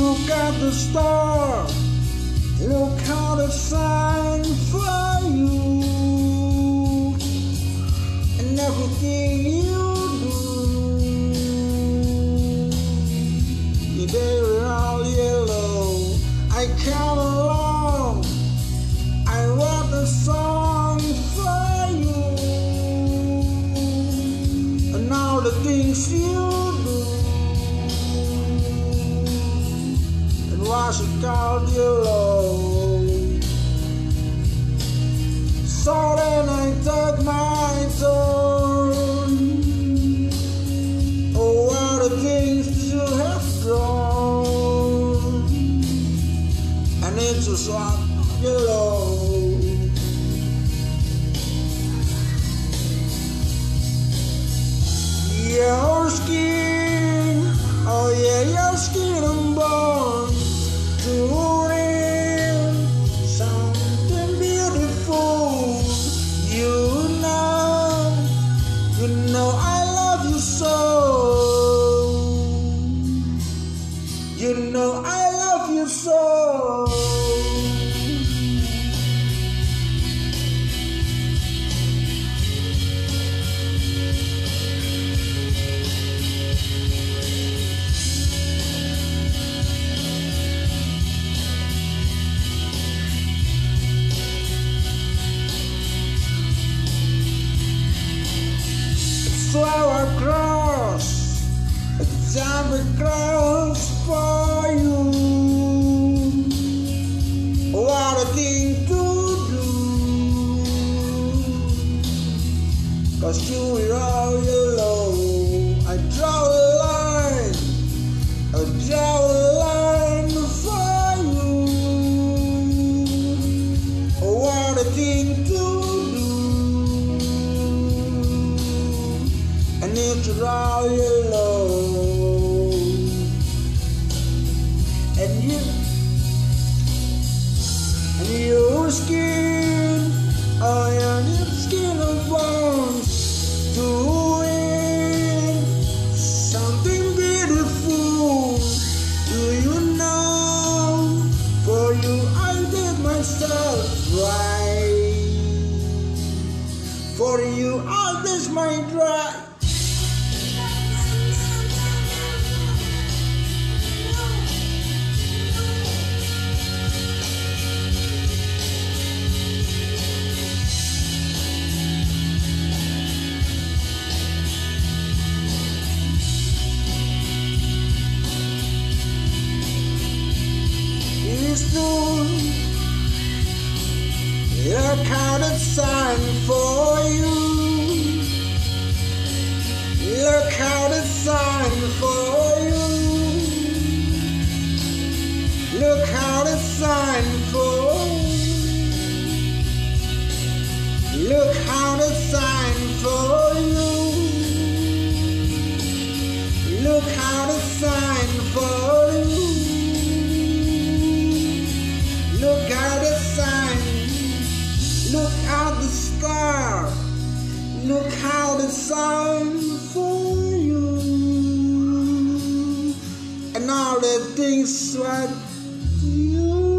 Look at the star. Look how the sign for you. And everything you do. They were all yellow. I come along. I wrote a song for you. And all the things you do. And why she called yellow. So then I took my turn. Oh, what the things you have done. And it's just like yellow. Your You know I love you so. I cross, a diamond cross for A thing to do. Cause you are all yellow. I draw a line, I draw a line for you. What a thing to do. And it's all yellow. Myself right. For you, Look how the sun for you. Look how the sign for you. Look how the sign for you. Look how the sun for you. Look how the sun Look how the sounds for you and all the things that you.